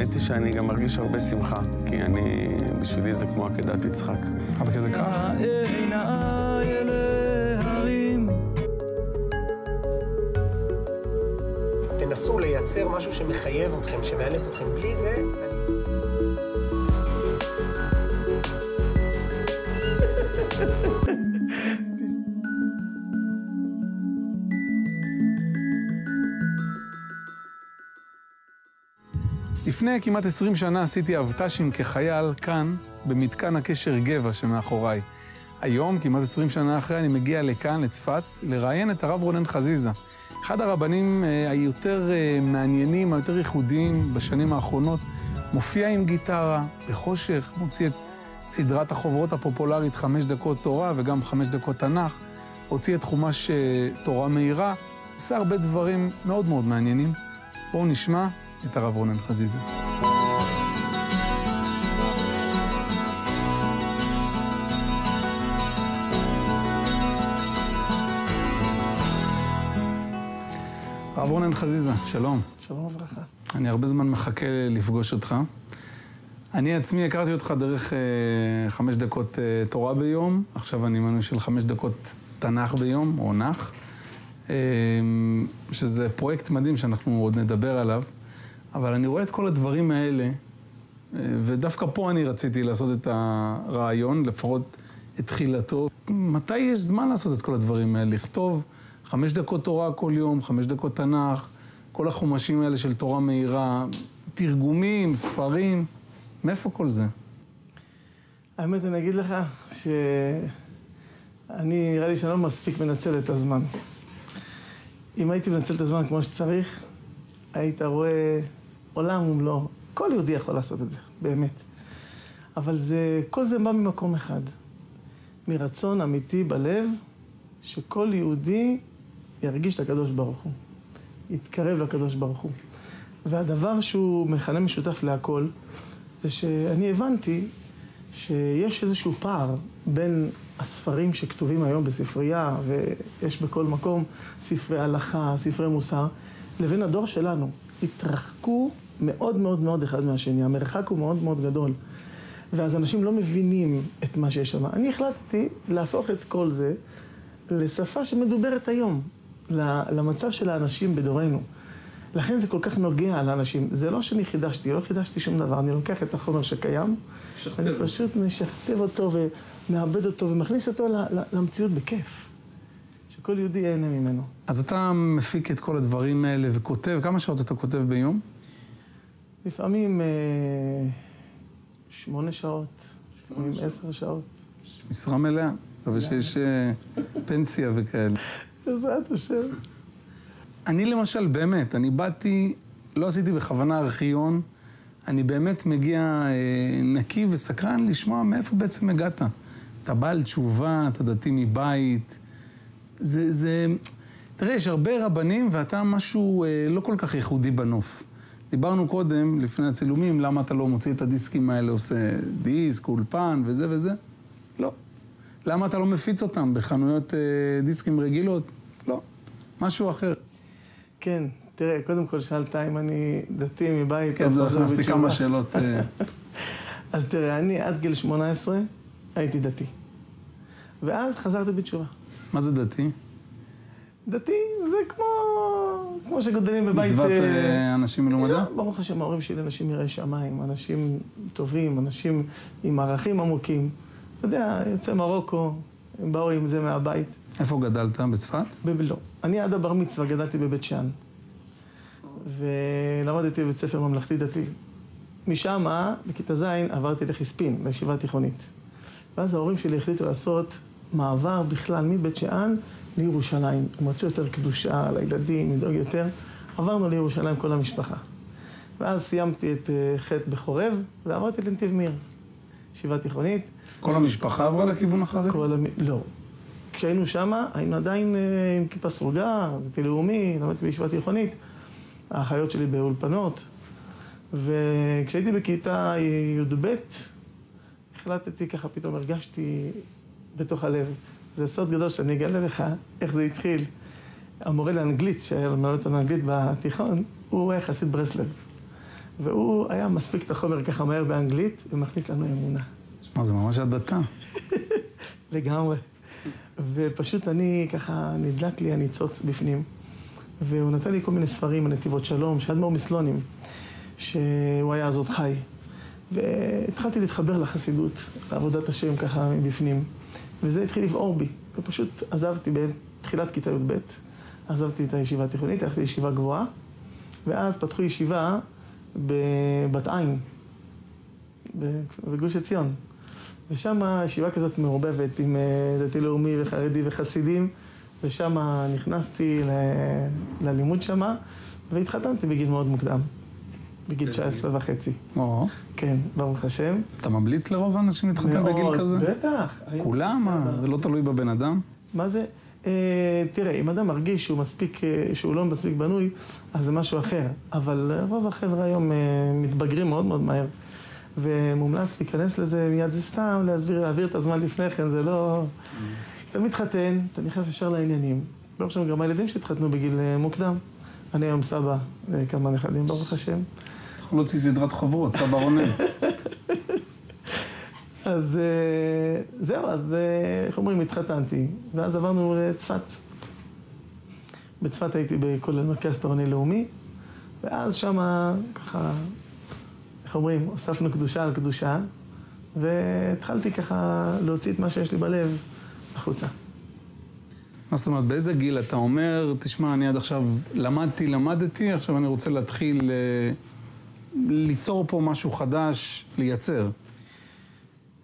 האמת היא שאני גם מרגיש הרבה שמחה, כי אני, בשבילי זה כמו עקדת יצחק. עד כדי כך? תנסו לייצר משהו שמחייב אתכם, שמאלץ אתכם. בלי זה... לפני כמעט 20 שנה עשיתי אבט"שים כחייל כאן, במתקן הקשר גבע שמאחוריי. היום, כמעט 20 שנה אחרי, אני מגיע לכאן, לצפת, לראיין את הרב רונן חזיזה. אחד הרבנים אה, היותר אה, מעניינים, היותר ייחודיים בשנים האחרונות, מופיע עם גיטרה, בחושך, מוציא את סדרת החוברות הפופולרית חמש דקות תורה וגם חמש דקות תנ"ך, הוציא את חומש אה, תורה מהירה, עושה הרבה דברים מאוד מאוד מעניינים. בואו נשמע את הרב רונן חזיזה. הרב רונן חזיזה, שלום. שלום וברכה. אני הרבה זמן מחכה לפגוש אותך. אני עצמי הכרתי אותך דרך אה, חמש דקות אה, תורה ביום, עכשיו אני מנוי של חמש דקות תנ"ך ביום, או נח, אה, שזה פרויקט מדהים שאנחנו עוד נדבר עליו, אבל אני רואה את כל הדברים האלה, אה, ודווקא פה אני רציתי לעשות את הרעיון, לפחות את תחילתו. מתי יש זמן לעשות את כל הדברים האלה? לכתוב חמש דקות תורה כל יום, חמש דקות תנ"ך, כל החומשים האלה של תורה מהירה, תרגומים, ספרים, מאיפה כל זה? האמת, אני אגיד לך שאני, נראה לי שאני לא מספיק מנצל את הזמן. אם הייתי מנצל את הזמן כמו שצריך, היית רואה עולם ומלואו. כל יהודי יכול לעשות את זה, באמת. אבל זה, כל זה בא ממקום אחד. מרצון אמיתי בלב, שכל יהודי ירגיש את הקדוש ברוך הוא. יתקרב לקדוש ברוך הוא. והדבר שהוא מכנה משותף להכל, זה שאני הבנתי שיש איזשהו פער בין הספרים שכתובים היום בספרייה, ויש בכל מקום ספרי הלכה, ספרי מוסר, לבין הדור שלנו. התרחקו מאוד מאוד מאוד אחד מהשני, המרחק הוא מאוד מאוד גדול. ואז אנשים לא מבינים את מה שיש שם. אני החלטתי להפוך את כל זה לשפה שמדוברת היום, למצב של האנשים בדורנו. לכן זה כל כך נוגע לאנשים. זה לא שאני חידשתי, לא חידשתי שום דבר, אני לוקח את החומר שקיים, אני פשוט משכתב אותו ומעבד אותו ומכניס אותו למציאות בכיף. שכל יהודי ייהנה ממנו. אז אתה מפיק את כל הדברים האלה וכותב, כמה שעות אתה כותב ביום? לפעמים אה, שמונה שעות, לפעמים עשר שעות. משרה מלאה, אבל שיש אה, פנסיה וכאלה. בעזרת השם. אני למשל, באמת, אני באתי, לא עשיתי בכוונה ארכיון, אני באמת מגיע אה, נקי וסקרן לשמוע מאיפה בעצם הגעת. אתה בעל תשובה, אתה דתי מבית. זה, זה... תראה, יש הרבה רבנים ואתה משהו אה, לא כל כך ייחודי בנוף. דיברנו קודם, לפני הצילומים, למה אתה לא מוציא את הדיסקים האלה, עושה דיסק, אולפן וזה וזה? לא. למה אתה לא מפיץ אותם בחנויות אה, דיסקים רגילות? לא. משהו אחר. כן, תראה, קודם כל שאלת אם אני דתי מבית. כן, זה הכנסתי כמה שאלות. אה. אז תראה, אני עד גיל 18 הייתי דתי. ואז חזרתי בתשובה. מה זה דתי? דתי זה כמו, כמו שגדלים בבית... מצוות אה, אנשים מלומדה? לא, ברוך השם, ההורים שלי אנשים יראי שמיים, אנשים טובים, אנשים עם ערכים עמוקים. אתה יודע, יוצא מרוקו, הם באו עם זה מהבית. איפה גדלת? בצפת? לא. אני עד הבר מצווה גדלתי בבית שאן. ולמדתי בבית ספר ממלכתי דתי. משם, בכיתה ז', עברתי לחיספין, לישיבה התיכונית. ואז ההורים שלי החליטו לעשות מעבר בכלל מבית שאן לירושלים. הם רצו יותר קדושה לילדים, לדאוג יותר. עברנו לירושלים כל המשפחה. ואז סיימתי את אה, ח' בחורב, ועברתי לנתיב מאיר, ישיבה תיכונית. כל המשפחה עברה לכיוון החרדי? כל המ... לא. כשהיינו שמה, היינו עדיין אה, עם כיפה סרוגה, דתי לאומי, למדתי בישיבה תיכונית. האחיות שלי באולפנות. וכשהייתי בכיתה י"ב, החלטתי ככה, פתאום הרגשתי בתוך הלב. זה סוד גדול שאני אגלה לך איך זה התחיל. המורה לאנגלית, שהיה מלמד אותנו אנגלית בתיכון, הוא היה חסיד ברסלב. והוא היה מספיק את החומר ככה מהר באנגלית, ומכניס לנו אמונה. שמע, זה ממש הדתה. לגמרי. ופשוט אני, ככה, נדלק לי הניצוץ בפנים. והוא נתן לי כל מיני ספרים, הנתיבות שלום, של אדמו"ר מסלונים, שהוא היה אז עוד חי. והתחלתי להתחבר לחסידות, לעבודת השם ככה מבפנים. וזה התחיל לבעור בי. ופשוט עזבתי בתחילת כיתה י"ב, עזבתי את הישיבה התיכונית, הלכתי לישיבה גבוהה, ואז פתחו ישיבה בבת עין, בגוש עציון. ושם ישיבה כזאת מעורבבת עם אה, דתי לאומי וחרדי וחסידים, ושם נכנסתי ל- ללימוד שמה, והתחתנתי בגיל מאוד מוקדם, בגיל 19 וחצי. או, כן, ברוך השם. אתה ממליץ לרוב האנשים להתחתן בגיל מאוד, כזה? בטח. כולם? זה לא תלוי בבן אדם? מה זה? אה, תראה, אם אדם מרגיש שהוא מספיק, אה, שהוא לא מספיק בנוי, אז זה משהו אחר. אבל אה, רוב החבר'ה היום אה, מתבגרים מאוד מאוד מהר. ומומלץ להיכנס לזה מיד, זה סתם להסביר, להעביר את הזמן לפני כן, זה לא... כשאתה מתחתן, אתה נכנס ישר לעניינים. ברוך השם, גם הילדים שהתחתנו בגיל אה, מוקדם. אני היום סבא לכמה נכדים, ברוך השם. אתה יכול להוציא סדרת חוברות, סבא רונן. אז אה, זהו, אז אה, איך אומרים, התחתנתי, ואז עברנו לצפת. בצפת הייתי בכולל מרכז תורני לאומי, ואז שמה ככה, איך אומרים, הוספנו קדושה על קדושה, והתחלתי ככה להוציא את מה שיש לי בלב החוצה. מה זאת אומרת, באיזה גיל אתה אומר, תשמע, אני עד עכשיו למדתי, למדתי, עכשיו אני רוצה להתחיל אה, ליצור פה משהו חדש, לייצר.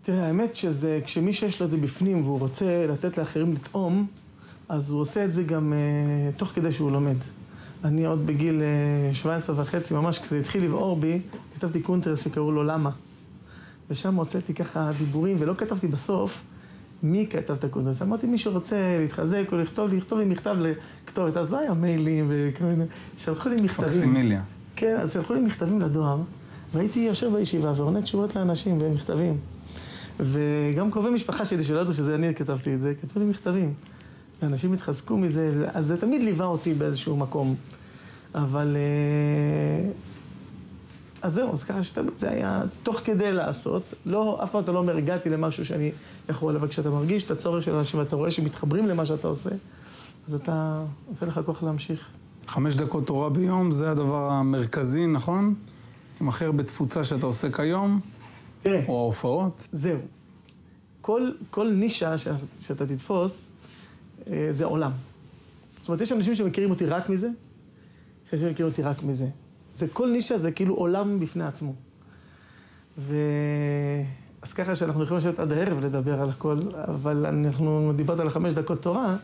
תראה, האמת שזה, כשמי שיש לו את זה בפנים והוא רוצה לתת לאחרים לטעום, אז הוא עושה את זה גם uh, תוך כדי שהוא לומד. אני עוד בגיל uh, 17 וחצי, ממש כשזה התחיל לבעור בי, כתבתי קונטרס שקראו לו למה. ושם הוצאתי ככה דיבורים, ולא כתבתי בסוף מי כתב את הקונטרס. אמרתי, מי שרוצה להתחזק או לכתוב לי, לכתוב לי מכתב לכתובת. אז לא היה מיילים וכל מיני... שלחו לי מכתבים. פקסימיליה. כן, אז שלחו לי מכתבים לדואר, והייתי יושב בישיבה ועונה תשובות לאנשים במכתבים. וגם קרובי משפחה שלי, שלא ידעו שזה אני כתבתי את זה, כתבו לי מכתבים. ואנשים התחזקו מזה, אז זה תמיד ליווה אותי באיזשהו מקום. אבל... אה, אז זהו, אז ככה שתמיד זה היה תוך כדי לעשות. לא, אף פעם אתה לא אומר, הגעתי למשהו שאני יכול, אבל כשאתה מרגיש את הצורך של אנשים ואתה רואה שמתחברים למה שאתה עושה, אז אתה, נותן לך כוח להמשיך. חמש דקות תורה ביום, זה הדבר המרכזי, נכון? עם הכי הרבה תפוצה שאתה עושה כיום, תראה. או ההופעות. זהו. כל, כל נישה ש, שאתה תתפוס, אה, זה עולם. זאת אומרת, יש אנשים שמכירים אותי רק מזה, יש אנשים שמכירים אותי רק מזה. זה כל נישה זה כאילו עולם בפני עצמו. ו... אז ככה שאנחנו יכולים לשבת עד הערב לדבר על הכל, אבל אנחנו, דיברת על החמש דקות תורה,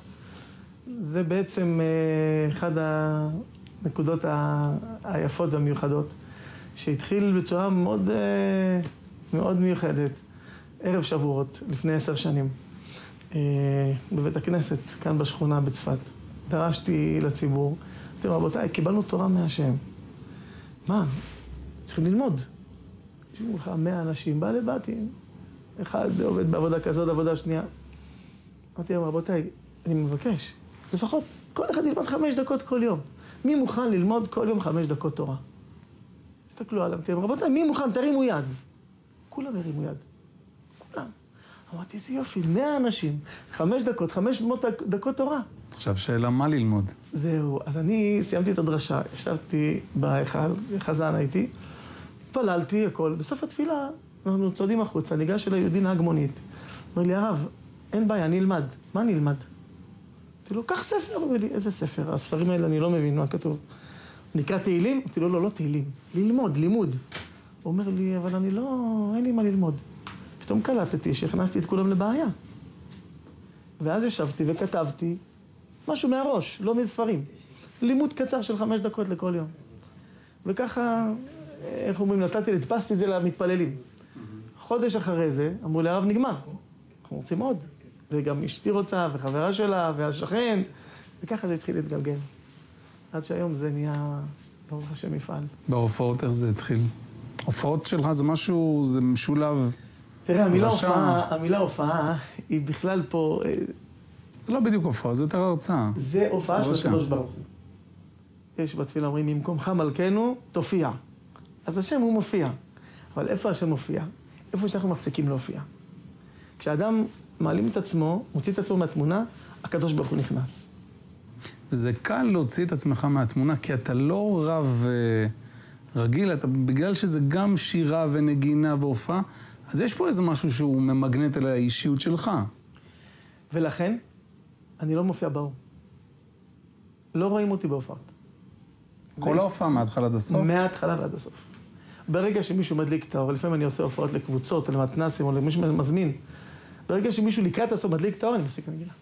זה בעצם אה, אחד הנקודות היפות והמיוחדות, שהתחיל בצורה מאוד, אה, מאוד מיוחדת, ערב שבועות, לפני עשר שנים, אה, בבית הכנסת, כאן בשכונה בצפת. דרשתי לציבור, אמרתי להם, רבותיי, קיבלנו תורה מהשם. מה? צריכים ללמוד. ישבו לך מאה אנשים, בא לבאתי, אחד עובד בעבודה כזאת, עבודה שנייה. אמרתי להם, רבותיי, אני מבקש, לפחות כל אחד ילמד חמש דקות כל יום. מי מוכן ללמוד כל יום חמש דקות תורה? עליהם, אמרתי להם, רבותיי, מי מוכן? תרימו יד. כולם הרימו יד. כולם. אמרתי, איזה יופי, מאה אנשים, חמש דקות, חמש מאות דק- דקות תורה. עכשיו שאלה מה ללמוד. זהו, אז אני סיימתי את הדרשה, ישבתי בהיכל, חזן הייתי, התפללתי, הכל. בסוף התפילה, אנחנו צועדים החוצה, ניגש אליי יהודי נהג מונית. אומר לי, הרב, אין בעיה, אני אלמד. מה אני אלמד? אמרתי לו, קח ספר. הוא אומר לי, איזה ספר? הספרים האלה, אני לא מבין מה כתוב. נקרא תהילים? אמרתי לו, לא, לא תהילים. ללמוד, לימוד. הוא אומר לי, אבל אני לא, אין לי מה ללמוד. פתאום קלטתי שהכנסתי את כולם לבעיה. ואז ישבתי וכתבתי משהו מהראש, לא מספרים. לימוד קצר של חמש דקות לכל יום. וככה, איך אומרים, נתתי, הדפסתי את זה למתפללים. חודש אחרי זה, אמרו לי, הרב נגמר. אנחנו רוצים עוד. וגם אשתי רוצה, וחברה שלה, והשכן, וככה זה התחיל להתגלגל. עד שהיום זה נהיה, ברוך השם, מפעל. בהופעות איך זה התחיל? הופעות שלך זה משהו, זה משולב. תראה, המילה. הופעה, המילה הופעה היא בכלל פה, אה, זה לא בדיוק הופעה, זה יותר הרצאה. זה הופעה של. הקדוש ברוך הוא. יש בתפילה אומרים, ממקומך מלכנו, תופיע. אז השם הוא מופיע. אבל איפה השם מופיע? איפה שאנחנו מפסיקים להופיע. כשאדם מעלים את עצמו, מוציא את עצמו מהתמונה, הקדוש ברוך הוא נכנס. וזה קל להוציא את עצמך מהתמונה, כי אתה לא רב אה, רגיל, אתה, בגלל שזה גם שירה ונגינה והופעה, אז יש פה איזה משהו שהוא ממגנט על האישיות שלך. ולכן, אני לא מופיע באור. לא רואים אותי בהופעות. כל ההופעה מההתחלה עד הסוף? מההתחלה ועד הסוף. ברגע שמישהו מדליק את האור, לפעמים אני עושה הופעות לקבוצות, למתנ"סים, או למישהו מזמין, ברגע שמישהו לקראת הסוף מדליק את האור, אני מפסיק לנגינה.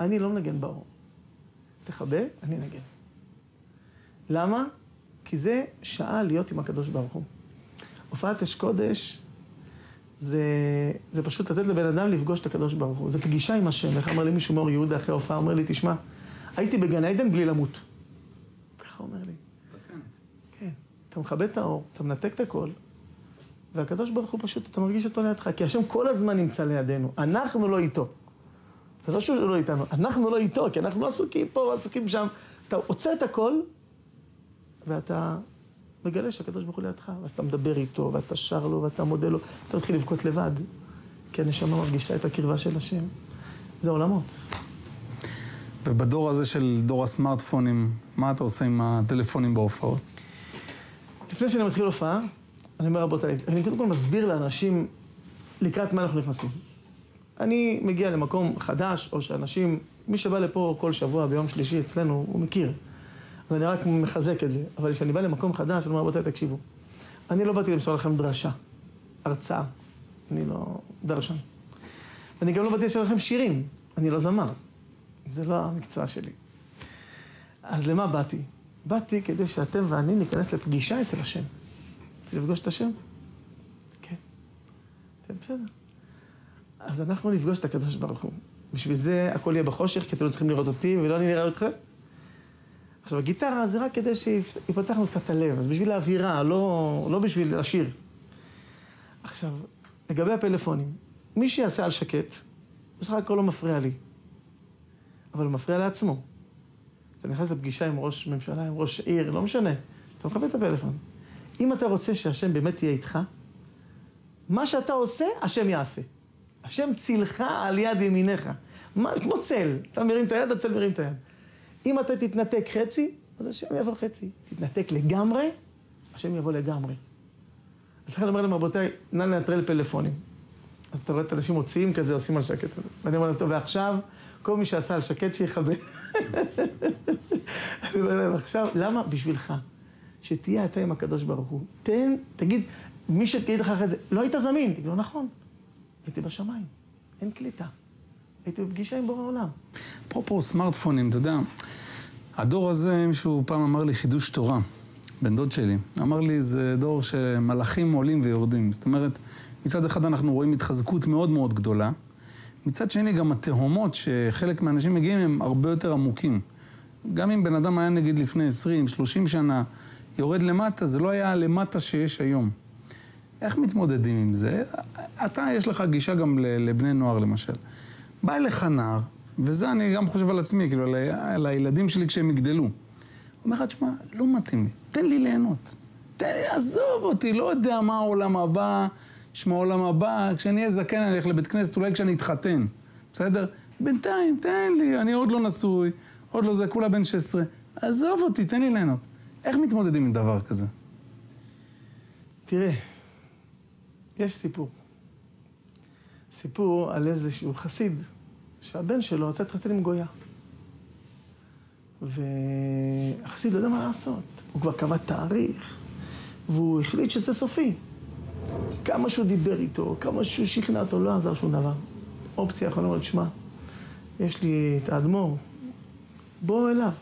אני לא מנגן באור. תכבה, אני אנגן. למה? כי זה שעה להיות עם הקדוש ברוך הוא. הופעת אש קודש זה, זה פשוט לתת לבן אדם לפגוש את הקדוש ברוך הוא. זה פגישה עם השם. איך אמר לי מישהו מאור יהודה אחרי הופעה, אומר לי, תשמע, הייתי בגן עדן בלי למות. ככה אומר לי. כן. אתה מכבה את האור, אתה מנתק את הכל, והקדוש ברוך הוא פשוט, אתה מרגיש אותו לידך, כי השם כל הזמן נמצא לידינו, אנחנו לא איתו. זה לא שהוא לא איתנו, אנחנו לא איתו, כי אנחנו לא עסוקים פה, עסוקים שם. אתה עוצר את הכל, ואתה מגלה שהקדוש ברוך הוא לידך, ואז אתה מדבר איתו, ואתה שר לו, ואתה מודה לו, אתה מתחיל לבכות לבד, כי הנשמה מרגישה את הקרבה של השם. זה עולמות. ובדור הזה של דור הסמארטפונים, מה אתה עושה עם הטלפונים בהופעות? לפני שאני מתחיל הופעה, אני אומר, רבותיי, אני קודם כל מסביר לאנשים לקראת מה אנחנו נכנסים. אני מגיע למקום חדש, או שאנשים, מי שבא לפה כל שבוע ביום שלישי אצלנו, הוא מכיר. אז אני רק מחזק את זה. אבל כשאני בא למקום חדש, אני אומר, רבותיי, תקשיבו. אני לא באתי למסור לכם דרשה, הרצאה. אני לא דרשן. ואני גם לא באתי לשאול לכם שירים, אני לא זמר. זה לא המקצוע שלי. אז למה באתי? באתי כדי שאתם ואני ניכנס לפגישה אצל השם. רוצה לפגוש את השם? כן. כן, בסדר. אז אנחנו נפגוש את הקדוש ברוך הוא. בשביל זה הכל יהיה בחושך, כי אתם לא צריכים לראות אותי ולא אני נראה אתכם. עכשיו, הגיטרה זה רק כדי שיפתח לנו קצת הלב, אז בשביל האווירה, לא, לא בשביל לשיר. עכשיו, לגבי הפלאפונים, מי שיעשה על שקט, בסך הכל לא מפריע לי, אבל הוא מפריע לעצמו. אתה נכנס לפגישה עם ראש ממשלה, עם ראש עיר, לא משנה, אתה מכבד את הפלאפון. אם אתה רוצה שהשם באמת יהיה איתך, מה שאתה עושה, השם יעשה. השם צילך על יד ימיניך. מה, כמו צל, אתה מרים את היד, הצל מרים את היד. אם אתה תתנתק חצי, אז השם יבוא חצי. תתנתק לגמרי, השם יבוא לגמרי. אז לכן אני אומר להם, רבותיי, נא לנטרל פלאפונים. אז אתה רואה את האנשים מוציאים כזה, עושים על שקט. ואני אומר להם, טוב, ועכשיו, כל מי שעשה על שקט שיכבה. אני אומר להם, עכשיו, למה? בשבילך. שתהיה אתה עם הקדוש ברוך הוא. תן, תגיד, מי שתגיד לך אחרי זה, לא היית זמין. תגיד לו, נכון, הייתי בשמיים, אין קליטה. הייתי בפגישה עם בורא עולם. אפרופו סמארטפונים, אתה יודע, הדור הזה, מישהו פעם אמר לי חידוש תורה, בן דוד שלי. אמר לי, זה דור שמלאכים עולים ויורדים. זאת אומרת, מצד אחד אנחנו רואים התחזקות מאוד מאוד גדולה, מצד שני גם התהומות שחלק מהאנשים מגיעים הם הרבה יותר עמוקים. גם אם בן אדם היה נגיד לפני 20, 30 שנה, יורד למטה, זה לא היה הלמטה שיש היום. איך מתמודדים עם זה? אתה, יש לך גישה גם לבני נוער למשל. בא אליך נער, וזה אני גם חושב על עצמי, כאילו, על, על הילדים שלי כשהם יגדלו. אומר לך, תשמע, לא מתאים לי, תן לי ליהנות. תן לי, עזוב אותי, לא יודע מה העולם הבא, שמע העולם הבא, כשאני אהיה זקן אני אלך לבית כנסת, אולי כשאני אתחתן, בסדר? בינתיים, תן לי, אני עוד לא נשוי, עוד לא זה, כולה בן 16. עזוב אותי, תן לי ליהנות. איך מתמודדים עם דבר כזה? תראה, יש סיפור. סיפור על איזשהו חסיד, שהבן שלו רצה להתחתן עם גויה. והחסיד לא יודע מה לעשות. הוא כבר קבע תאריך, והוא החליט שזה סופי. כמה שהוא דיבר איתו, כמה שהוא שכנע אותו, לא עזר שום דבר. אופציה יכולה לומר, שמע, יש לי את האדמו"ר, בוא אליו.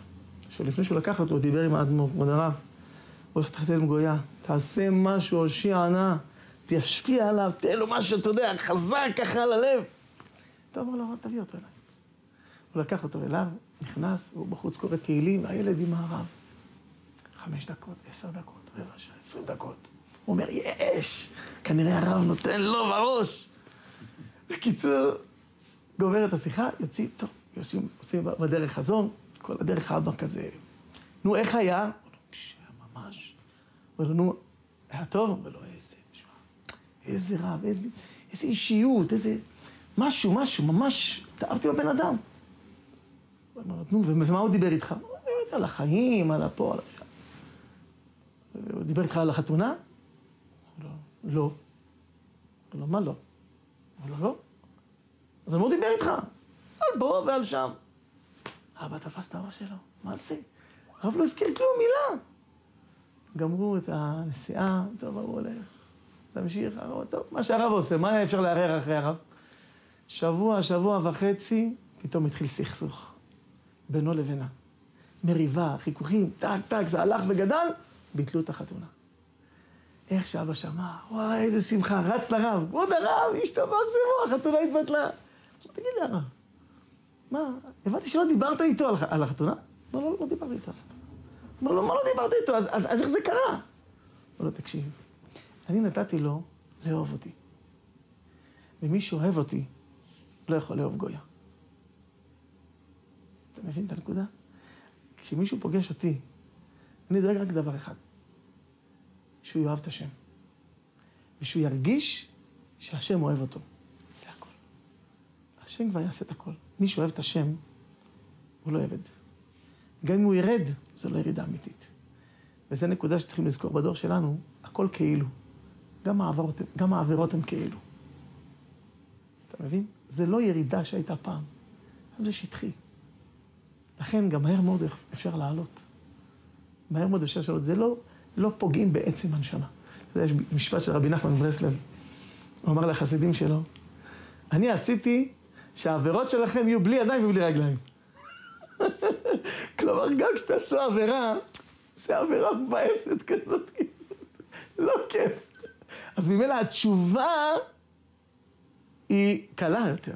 עכשיו, לפני שהוא לקח אותו, הוא דיבר עם האדמו"ר, כבוד הרב, הוא הולך להתחתן עם גויה, תעשה משהו, הושיע ענה, תשפיע עליו, תן לו משהו, אתה יודע, חזק ככה על הלב. אתה אומר לו, תביא אותו אליי. הוא לקח אותו אליו, נכנס, והוא בחוץ קורא תהילים, והילד עם הרב. חמש דקות, עשר דקות, רבע שעה, עשרים דקות. הוא אומר, יש! כנראה הרב נותן לו בראש. בקיצור, גומרת השיחה, יוצאים, טוב, יוצאים, עושים בדרך חזון, כל הדרך האבא כזה. נו, איך היה? ממש. אומר לו, נו, היה טוב? אומר לו, איזה, תשמע, איזה רב, איזה, איזה אישיות, איזה... משהו, משהו, ממש, התאהבתי בבן אדם. הוא אמר, נו, ומה הוא דיבר איתך? הוא דיבר על החיים, על הפה, על השם. הוא דיבר איתך על החתונה? לא. לא. אמר לו, מה לא? אמר לו, לא. אז הוא דיבר איתך? על פה ועל שם. אבא תפס את הראש שלו, מה זה? הרב לא הזכיר כלום, מילה. גמרו את הנסיעה, טוב, הרב הולך. להמשיך, הרב, טוב, מה שהרב עושה, מה אפשר לערער אחרי הרב? שבוע, שבוע וחצי, פתאום התחיל סכסוך בינו לבינה. מריבה, חיכוכים, טק, טק, זה הלך וגדל, ביטלו את החתונה. איך שאבא שמע, וואי, איזה שמחה, רץ לרב, כבוד הרב, השתבח שמו, החתונה התבטלה. עכשיו תגיד לי, הרב, מה, הבנתי שלא דיברת איתו על, על החתונה? לא, לא, לא דיברתי איתו על החתונה. אמר לו, מה לא דיברת איתו? אז, אז, אז איך זה קרה? אמר לו, תקשיב, אני נתתי לו לאהוב אותי. ומי שאוהב אותי, לא יכול לאהוב גויה. אתה מבין את הנקודה? כשמישהו פוגש אותי, אני דואג רק דבר אחד, שהוא יאהב את השם. ושהוא ירגיש שהשם אוהב אותו. זה הכל. השם כבר יעשה את הכל. מי שאוהב את השם, הוא לא ירד. גם אם הוא ירד, זו לא ירידה אמיתית. וזו נקודה שצריכים לזכור בדור שלנו, הכל כאילו. גם העבירות, גם העבירות הן כאילו. אתה מבין? זה לא ירידה שהייתה פעם, זה שטחי. לכן גם מהר מאוד אפשר לעלות. מהר מאוד אפשר לעלות. זה לא, לא פוגעים בעצם הנשמה. אתה יודע, יש משפט של רבי נחמן ברסלב. הוא אמר לחסידים שלו, אני עשיתי שהעבירות שלכם יהיו בלי ידיים ובלי רגליים. כלומר, גם כשתעשו עבירה, זה עבירה מבאסת כזאת, לא כיף. אז ממילא התשובה היא קלה יותר.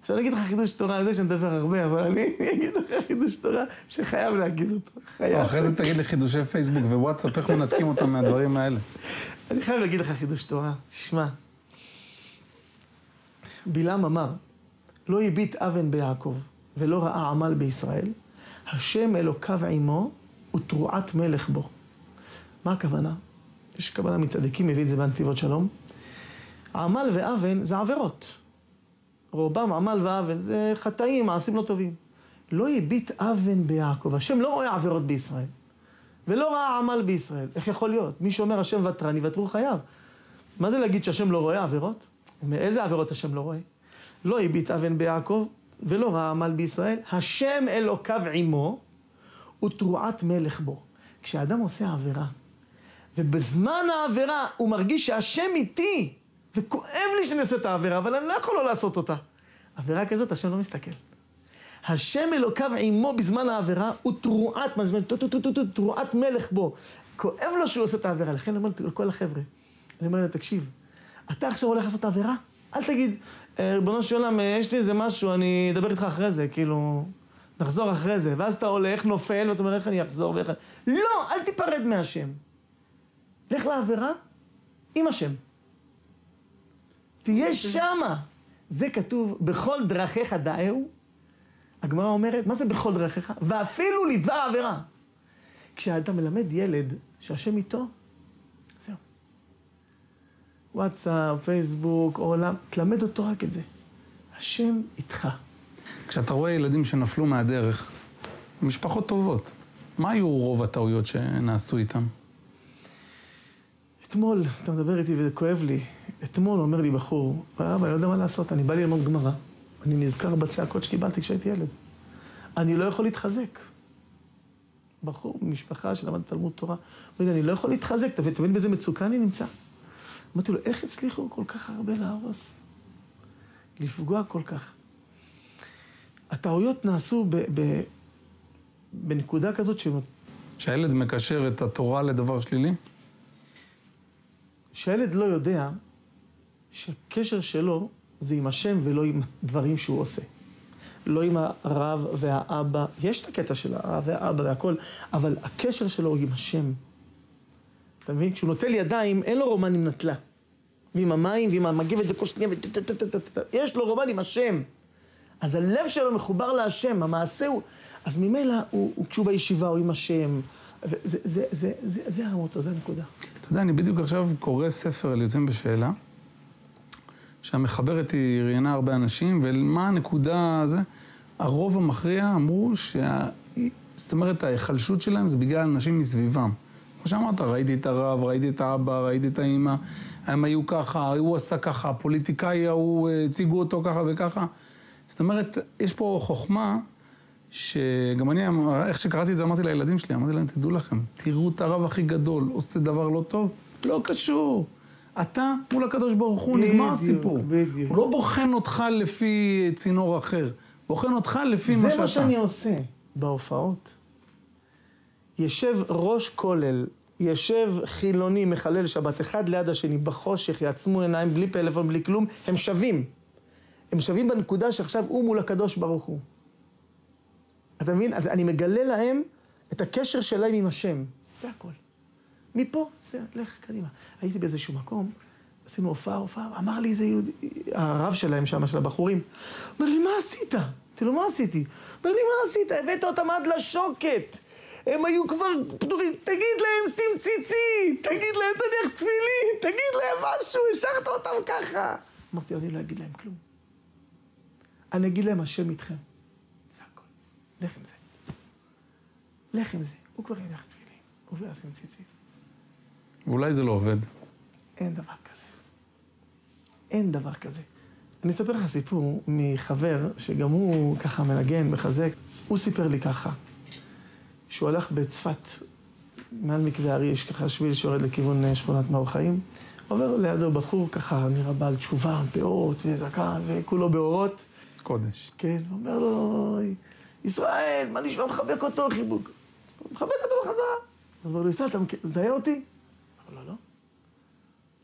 עכשיו אני אגיד לך חידוש תורה, אני יודע שאני מדבר הרבה, אבל אני אגיד לך חידוש תורה שחייב להגיד אותו. חייב. אחרי זה תגיד לי חידושי פייסבוק ווואטסאפ, איך מנתקים אותם מהדברים האלה. אני חייב להגיד לך חידוש תורה, תשמע. בלעם אמר, לא הביט אבן ביעקב ולא ראה עמל בישראל, השם אלוקיו עמו ותרועת מלך בו. מה הכוונה? יש כוונה מצדיקים, מביא את זה בנתיבות שלום. עמל ואוון זה עבירות. רובם עמל ואוון זה חטאים, מעשים לא טובים. לא הביט אוון ביעקב, השם לא רואה עבירות בישראל. ולא ראה עמל בישראל. איך יכול להיות? מי שאומר השם ותרני, ותרו חייו. מה זה להגיד שהשם לא רואה עבירות? איזה עבירות השם לא רואה? לא הביט אבן ביעקב, ולא ראה עמל בישראל, השם אלוקיו עמו, ותרועת מלך בו. כשאדם עושה עבירה, ובזמן העבירה הוא מרגיש שהשם איתי, וכואב לי שאני עושה את העבירה, אבל אני לא יכול לא לעשות אותה. עבירה כזאת, השם לא מסתכל. השם אלוקיו עמו בזמן העבירה, הוא תרועת, מה זאת אומרת, תרועת מלך בו. כואב לו שהוא עושה את העבירה, לכן אני אומר לכל החבר'ה, אני אומר להם, תקשיב, אתה עכשיו הולך לעשות עבירה? אל תגיד, ריבונו של עולם, יש לי איזה משהו, אני אדבר איתך אחרי זה, כאילו, נחזור אחרי זה. ואז אתה הולך, נופל, ואתה אומר, איך אני אחזור ואיך... לא, אל תיפרד מהשם. לך לעבירה עם השם. תהיה שמה. זה כתוב, בכל דרכיך דאהו. הגמרא אומרת, מה זה בכל דרכיך? ואפילו לדבר עבירה. כשאתה מלמד ילד שהשם איתו, זהו. וואטסאפ, פייסבוק, עולם, תלמד אותו רק את זה. השם איתך. כשאתה רואה ילדים שנפלו מהדרך, משפחות טובות, מה היו רוב הטעויות שנעשו איתם? אתמול, אתה מדבר איתי וזה כואב לי, אתמול אומר לי בחור, אבא, אני לא יודע מה לעשות, אני בא ללמוד גמרא, אני נזכר בצעקות שקיבלתי כשהייתי ילד. אני לא יכול להתחזק. בחור ממשפחה שלמד תלמוד תורה, אומר לי, אני לא יכול להתחזק, אתה מבין באיזה מצוקה אני נמצא? אמרתי לו, איך הצליחו כל כך הרבה להרוס? לפגוע כל כך. הטעויות נעשו ב, ב, בנקודה כזאת ש... שהילד מקשר את התורה לדבר שלילי? שהילד לא יודע שהקשר שלו זה עם השם ולא עם דברים שהוא עושה. לא עם הרב והאבא, יש את הקטע של הרב והאבא והכל, אבל הקשר שלו הוא עם השם. אתה מבין? כשהוא נוטל ידיים, אין לו רומן עם נטלה. ועם המים, ועם המגבת וכל שנייה, יש לו רומן עם השם. אז הלב שלו מחובר להשם, המעשה הוא... אז ממילא, כשהוא בישיבה הוא עם השם, וזה, זה, זה, זה, זה, זה המוטו, זה הנקודה. אתה יודע, אני בדיוק עכשיו קורא ספר על יוצאים בשאלה, שהמחברת היא ראיינה הרבה אנשים, ומה הנקודה הזה? הרוב המכריע אמרו שה... זאת אומרת, ההיחלשות שלהם זה בגלל אנשים מסביבם. כמו שאמרת, ראיתי את הרב, ראיתי את האבא, ראיתי את האימא, הם היו ככה, הוא עשה ככה, הפוליטיקאי ההוא, הציגו אותו ככה וככה. זאת אומרת, יש פה חוכמה שגם אני, איך שקראתי את זה, אמרתי לילדים שלי, אמרתי להם, תדעו לכם, תראו את הרב הכי גדול, עושה דבר לא טוב, לא קשור. אתה מול הקדוש ברוך הוא, נגמר הסיפור. בדיוק. הוא לא בוחן אותך לפי צינור אחר, בוחן אותך לפי מה שאתה. זה מה שאני עושה בהופעות. יושב ראש כולל, יושב חילוני, מחלל שבת, אחד ליד השני, בחושך, יעצמו עיניים, בלי פלאפון, בלי כלום, הם שווים. הם שווים בנקודה שעכשיו הוא מול הקדוש ברוך הוא. אתה מבין? אני מגלה להם את הקשר שלהם עם השם. זה הכל. מפה, זה, לך קדימה. הייתי באיזשהו מקום, עשינו הופעה, הופעה, אמר לי איזה יהודי, הרב שלהם שם, של הבחורים, אומר לי, מה עשית? אמרתי לו, מה עשיתי? אומר לי, מה עשית? הבאת אותם עד לשוקת. הם היו כבר פטורים, תגיד להם שים ציצית, תגיד להם תניח תפילין, תגיד להם משהו, השארת אותם ככה. אמרתי אני לא אגיד להם כלום. אני אגיד להם, השם איתכם. זה הכל. לך עם זה. לך עם זה. הוא כבר יניח תפילין, הוא וישים ציצית. ואולי זה לא עובד. אין דבר כזה. אין דבר כזה. אני אספר לך סיפור מחבר, שגם הוא ככה מנגן, מחזק. הוא סיפר לי ככה, שהוא הלך בצפת, מעל מקווה הארי, יש ככה שביל שיורד לכיוון אה, שכונת מאור חיים. עובר לידו בחור ככה, נראה בעל תשובה, פאות וזקן, וכולו באורות. קודש. כן, אומר לו, ישראל, מה נשמע? מחבק אותו, חיבוק. הוא מחבק אותו בחזרה. אז אומר לו, ישראל, אתה מזהה אותי? אמר לו, לא.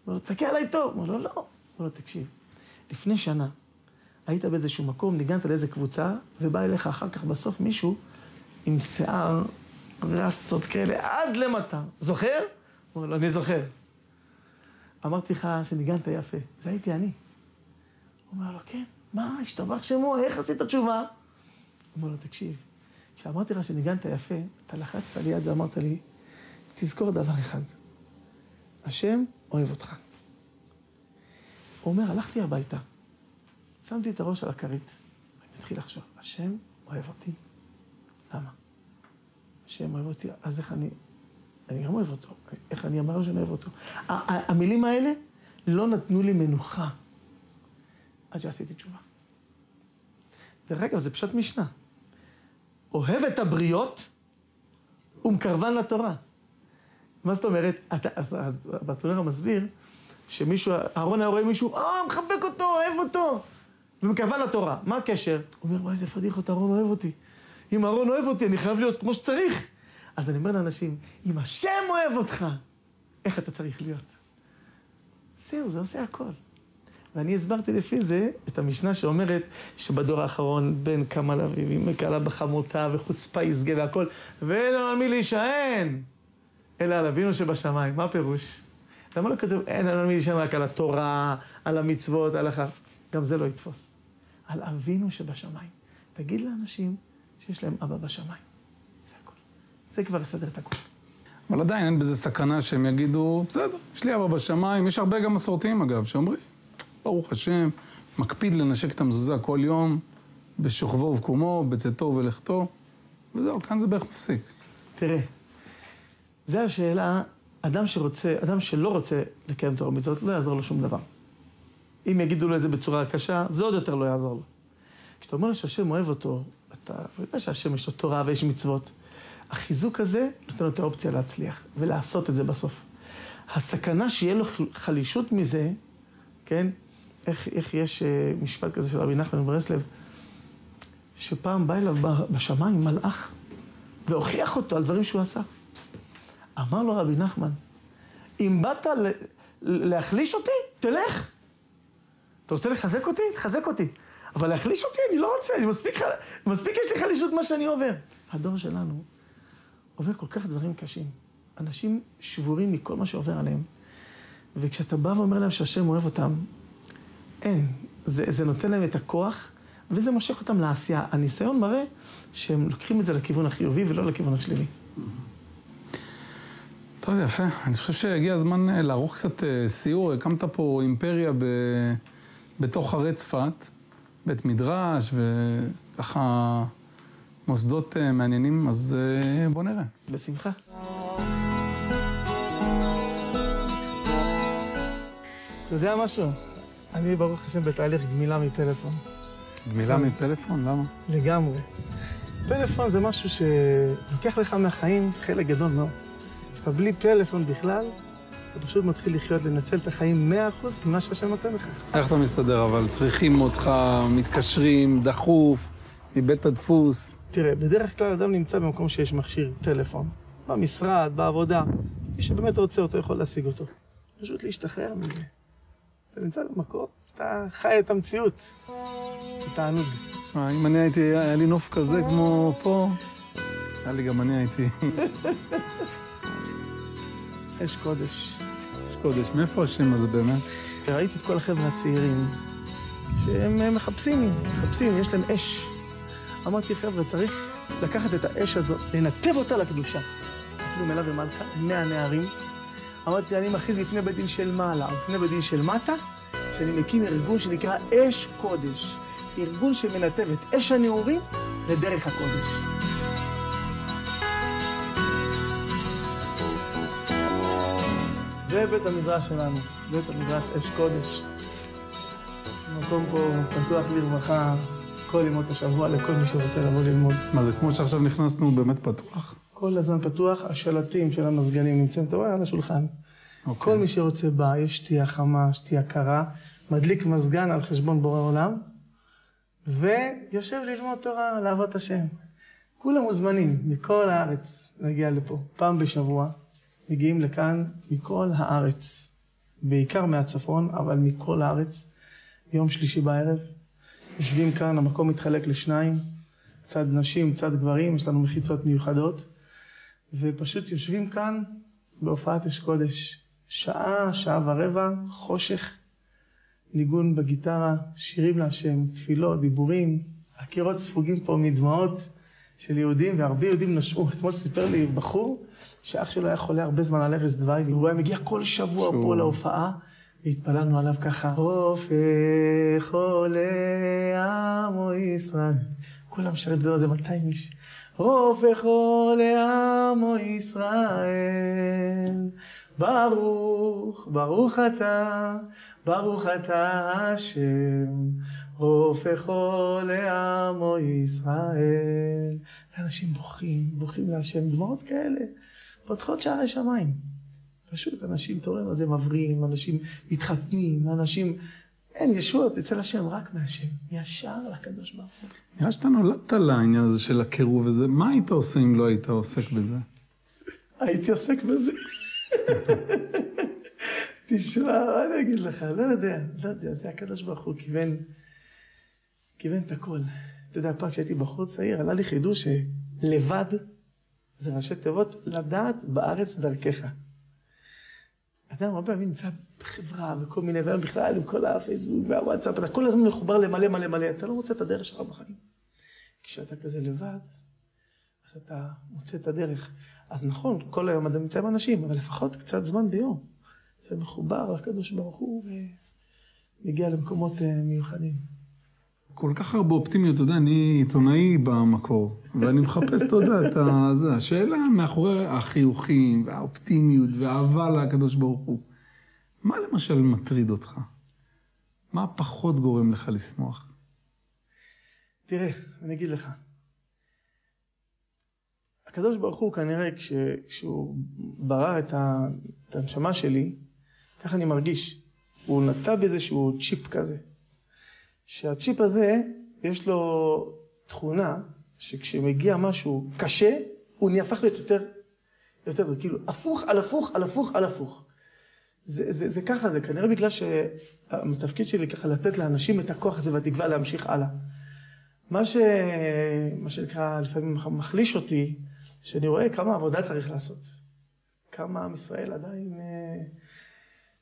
אמר לו, תסתכל עליי טוב. אמר לו, לא. אמר לו, תקשיב, לפני שנה היית באיזשהו מקום, ניגנת לאיזה קבוצה, ובא אליך אחר כך בסוף מישהו עם שיער, רסטות כאלה, עד למטה. זוכר? הוא אומר לו, אני זוכר. אמרתי לך שניגנת יפה. זה הייתי אני. הוא אומר לו, כן. מה, השתבח שמו, איך עשית תשובה? הוא אומר לו, תקשיב, כשאמרתי לך שניגנת יפה, אתה לחצת לי יד ואמרת לי, תזכור דבר אחד, השם אוהב אותך. הוא אומר, הלכתי הביתה, שמתי את הראש על הכרית, ואני מתחיל לחשוב, השם אוהב אותי. למה? השם אוהב אותי, אז איך אני... אני גם אוהב אותו. איך אני אמר שאני אוהב אותו? המילים האלה לא נתנו לי מנוחה. עד שעשיתי תשובה. דרך אגב, זה פשוט משנה. אוהב את הבריות ומקרבן לתורה. מה זאת אומרת? אתה, אז, אז בתונר מסביר שמישהו, אהרון היה רואה מישהו, אה, מחבק אותו, אוהב אותו, ומקרבן לתורה. מה הקשר? הוא אומר, וואי, איזה פדיחות, אהרון אוהב אותי. אם אהרון אוהב אותי, אני חייב להיות כמו שצריך. אז אני אומר לאנשים, אם השם אוהב אותך, איך אתה צריך להיות? זהו, זה עושה הכל. ואני הסברתי לפי זה את המשנה שאומרת שבדור האחרון בן קמה לאביו, מקלה בחמותה וחוצפה יסגה והכל, ואין לנו על מי להישען, אלא על אבינו שבשמיים. מה הפירוש? למה לא כתוב אין לנו על מי להישען רק על התורה, על המצוות, על הלכה? גם זה לא יתפוס. על אבינו שבשמיים. תגיד לאנשים שיש להם אבא בשמיים. זה הכל. זה כבר יסדר את הכל. אבל עדיין אין בזה סכנה שהם יגידו, בסדר, יש לי אבא בשמיים, יש הרבה גם מסורתיים אגב, שאומרים, ברוך השם, מקפיד לנשק את המזוזה כל יום, בשוכבו ובקומו, בצאתו ובלכתו, וזהו, כאן זה בערך מפסיק. תראה, זו השאלה, אדם שרוצה, אדם שלא רוצה לקיים תורה ומצוות, לא יעזור לו שום דבר. אם יגידו לו את זה בצורה קשה, זה עוד יותר לא יעזור לו. כשאתה אומר לו שהשם אוהב אותו, אתה יודע שהשם יש לו תורה ויש מצוות. החיזוק הזה נותן לו את האופציה להצליח ולעשות את זה בסוף. הסכנה שיהיה לו חלישות מזה, כן? איך, איך יש אה, משפט כזה של רבי נחמן ברסלב, שפעם בא אליו בשמיים מלאך והוכיח אותו על דברים שהוא עשה. אמר לו רבי נחמן, אם באת להחליש אותי, תלך. אתה רוצה לחזק אותי? תחזק אותי. אבל להחליש אותי, אני לא רוצה, אני מספיק, מספיק יש לי חלישות מה שאני עובר. הדור שלנו עובר כל כך דברים קשים. אנשים שבורים מכל מה שעובר עליהם. וכשאתה בא ואומר להם שהשם אוהב אותם, אין. זה, זה נותן להם את הכוח, וזה מושך אותם לעשייה. הניסיון מראה שהם לוקחים את זה לכיוון החיובי ולא לכיוון השלילי. טוב, יפה. אני חושב שהגיע הזמן אה, לערוך קצת אה, סיור. הקמת פה אימפריה ב... בתוך ערי צפת, בית מדרש וככה מוסדות אה, מעניינים, אז בוא נראה. בשמחה. אתה יודע משהו? אני ברוך השם בתהליך גמילה מפלאפון. גמילה מפלאפון? למה? לגמרי. פלאפון זה משהו שלוקח לך מהחיים חלק גדול מאוד. כשאתה בלי פלאפון בכלל, אתה פשוט מתחיל לחיות, לנצל את החיים 100% ממה שהשם נותן לך. איך אתה מסתדר, אבל צריכים אותך, מתקשרים, דחוף, מבית הדפוס. תראה, בדרך כלל אדם נמצא במקום שיש מכשיר טלפון. במשרד, בעבודה. מי שבאמת רוצה אותו יכול להשיג אותו. פשוט להשתחרר מזה. אתה נמצא במקום, אתה חי את המציאות. זה תענוג. תשמע, אם אני הייתי, היה לי נוף כזה כמו פה, היה לי גם אני הייתי... אש קודש. אש קודש, מאיפה השם הזה באמת? ראיתי את כל החבר'ה הצעירים, שהם מחפשים, מחפשים, יש להם אש. אמרתי, חבר'ה, צריך לקחת את האש הזו, לנתב אותה לקדושה. עשינו מלה ומלכה, מאה נערים. אמרתי, אני מכריז בפני בית דין של מעלה, בפני בית דין של מטה, שאני מקים ארגון שנקרא אש קודש. ארגון שמנתב את אש הנעורים לדרך הקודש. זה בית המדרש שלנו, בית המדרש אש קודש. המקום פה פתוח לרווחה כל ימות השבוע לכל מי שרוצה לבוא ללמוד. מה זה, כמו שעכשיו נכנסנו, באמת פתוח? כל הזמן פתוח, השלטים של המזגנים נמצאים, אתה רואה, על השולחן. Okay. אוקיי. כל מי שרוצה בא, יש שתייה חמה, שתייה קרה, מדליק מזגן על חשבון בורא עולם, ויושב ללמוד תורה, לעבוד השם. כולם מוזמנים מכל הארץ להגיע לפה, פעם בשבוע. מגיעים לכאן מכל הארץ, בעיקר מהצפון, אבל מכל הארץ, יום שלישי בערב. יושבים כאן, המקום מתחלק לשניים, צד נשים, צד גברים, יש לנו מחיצות מיוחדות, ופשוט יושבים כאן בהופעת אש קודש. שעה, שעה ורבע, חושך, ניגון בגיטרה, שירים להשם, תפילות, דיבורים, הקירות ספוגים פה מדמעות של יהודים, והרבה יהודים נשאו. אתמול סיפר לי בחור שאח שלו היה חולה הרבה זמן על ערש דווי, והוא היה מגיע כל שבוע שוב. פה להופעה, והתפללנו עליו ככה, רופא חולה עמו ישראל. כולם שרים את זה 200 איש. רופא חולה עמו ישראל, ברוך, ברוך אתה, ברוך אתה השם, רופא חולה עמו ישראל. אנשים בוכים, בוכים להשם, דמעות כאלה. פותחות שערי שמיים. פשוט אנשים, אתה רואה מה זה מבריאים, אנשים מתחתנים, אנשים... אין ישועות אצל השם, רק מהשם. ישר לקדוש ברוך הוא. נראה שאתה נולדת לעניין הזה של הקירוב וזה. מה היית עושה אם לא היית עוסק בזה? הייתי עוסק בזה. תשמע, מה אני אגיד לך? לא יודע, לא יודע, זה הקדוש ברוך הוא כיוון, כיוון את הכל. אתה יודע, פעם כשהייתי בחור צעיר, עלה לי חידוש שלבד זה ראשי תיבות לדעת בארץ דרכך. אדם הרבה פעמים נמצא בחברה וכל מיני, והיום בכלל עם כל הפייסבוק והוואטסאפ, אתה כל הזמן מחובר למלא מלא מלא, אתה לא מוצא את הדרך שלך בחיים. כשאתה כזה לבד, אז אתה מוצא את הדרך. אז נכון, כל היום אתה נמצא עם אנשים, אבל לפחות קצת זמן ביום. אתה מחובר לקדוש ברוך הוא ומגיע למקומות אה, מיוחדים. כל כך הרבה אופטימיות, אתה יודע, אני עיתונאי במקור, ואני מחפש, אתה יודע, את. זה, השאלה מאחורי החיוכים, והאופטימיות, והאהבה לקדוש ברוך הוא. מה למשל מטריד אותך? מה פחות גורם לך לשמוח? תראה, אני אגיד לך. הקדוש ברוך הוא כנראה כש, כשהוא ברא את, ה, את הנשמה שלי, ככה אני מרגיש. הוא נטע באיזשהו צ'יפ כזה. שהצ'יפ הזה, יש לו תכונה שכשמגיע משהו קשה, הוא נהפך להיות יותר, יותר כאילו הפוך על הפוך על הפוך על הפוך. זה, זה, זה ככה, זה כנראה בגלל שהתפקיד שלי ככה לתת לאנשים את הכוח הזה והתקווה להמשיך הלאה. מה, ש... מה שנקרא לפעמים מחליש אותי, שאני רואה כמה עבודה צריך לעשות. כמה עם ישראל עדיין... אה,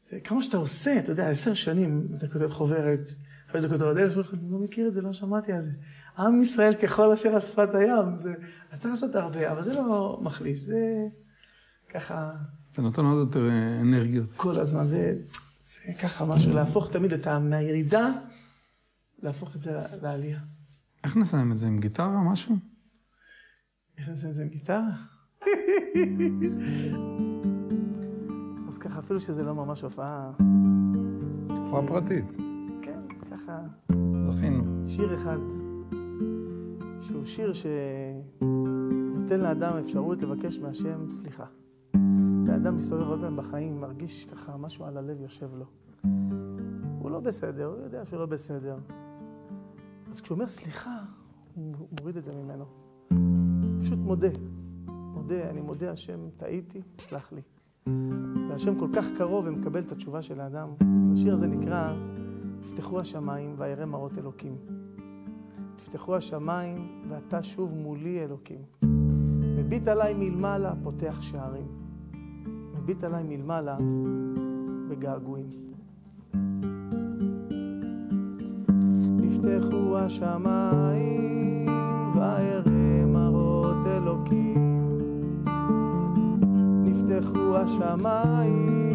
זה כמה שאתה עושה, אתה יודע, עשר שנים אתה כותב חוברת, אחרי זה כותב הדרך אני לא מכיר את זה, לא שמעתי על זה. עם ישראל ככל אשר על שפת הים, זה... אתה צריך לעשות הרבה, אבל זה לא מחליש, זה ככה... זה נותן עוד יותר אה, אנרגיות. כל הזמן, זה, זה ככה משהו, להפוך תמיד את ה... מהירידה, להפוך את זה לעלייה. איך נסיים את זה, עם גיטרה, משהו? איך נעשה את זה עם גיטרה? אז ככה, אפילו שזה לא ממש הופעה, הופעה פרטית. שיר אחד, שהוא שיר שנותן לאדם אפשרות לבקש מהשם סליחה. והאדם מסתובב הרבה פעמים בחיים, מרגיש ככה משהו על הלב יושב לו. הוא לא בסדר, הוא יודע שהוא לא בסדר. אז כשהוא אומר סליחה, הוא מוריד את זה ממנו. פשוט מודה. מודה, אני מודה, השם, טעיתי, סלח לי. והשם כל כך קרוב ומקבל את התשובה של האדם. השיר הזה נקרא, נפתחו השמיים וירא מראות אלוקים. נפתחו השמיים ואתה שוב מולי אלוקים. מביט עליי מלמעלה, פותח שערים. מביט עליי מלמעלה בגעגועים. נפתחו השמיים ואראה מראות אלוקים. נפתחו השמיים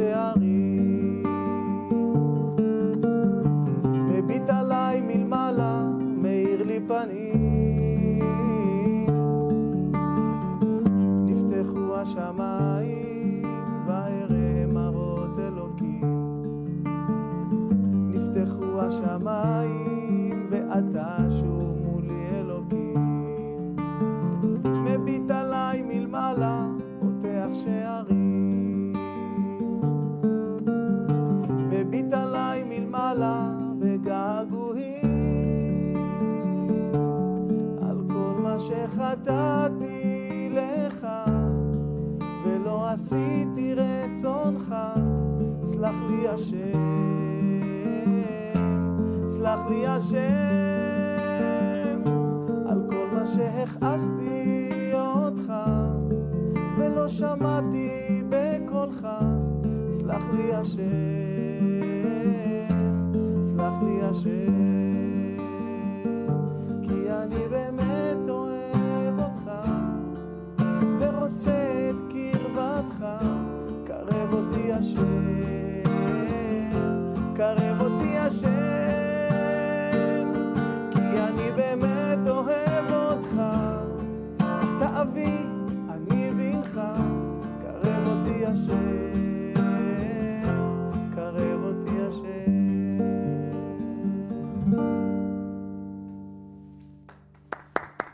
שערים. סלח לי השם, סלח לי השם, על כל מה שהכעסתי אותך, ולא שמעתי בקולך, סלח לי השם, סלח לי השם, כי אני באמת אוהב אותך, ורוצה את קרבתך, קרב אותי השם, קרב אותי השם, כי אני באמת אוהב אותך, אתה אבי, אני בנך, קרב אותי השם, קרב אותי השם.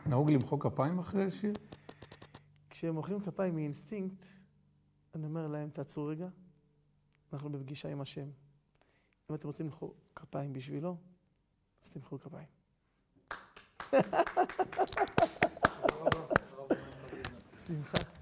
נהוג למחוא כפיים אחרי שיר? כשהם מוחאים כפיים מאינסטינקט, אני אומר להם, תעצרו רגע, אנחנו בפגישה עם השם. אם אתם רוצים למחוא כפיים בשבילו, אז תמחאו כפיים. שמחה.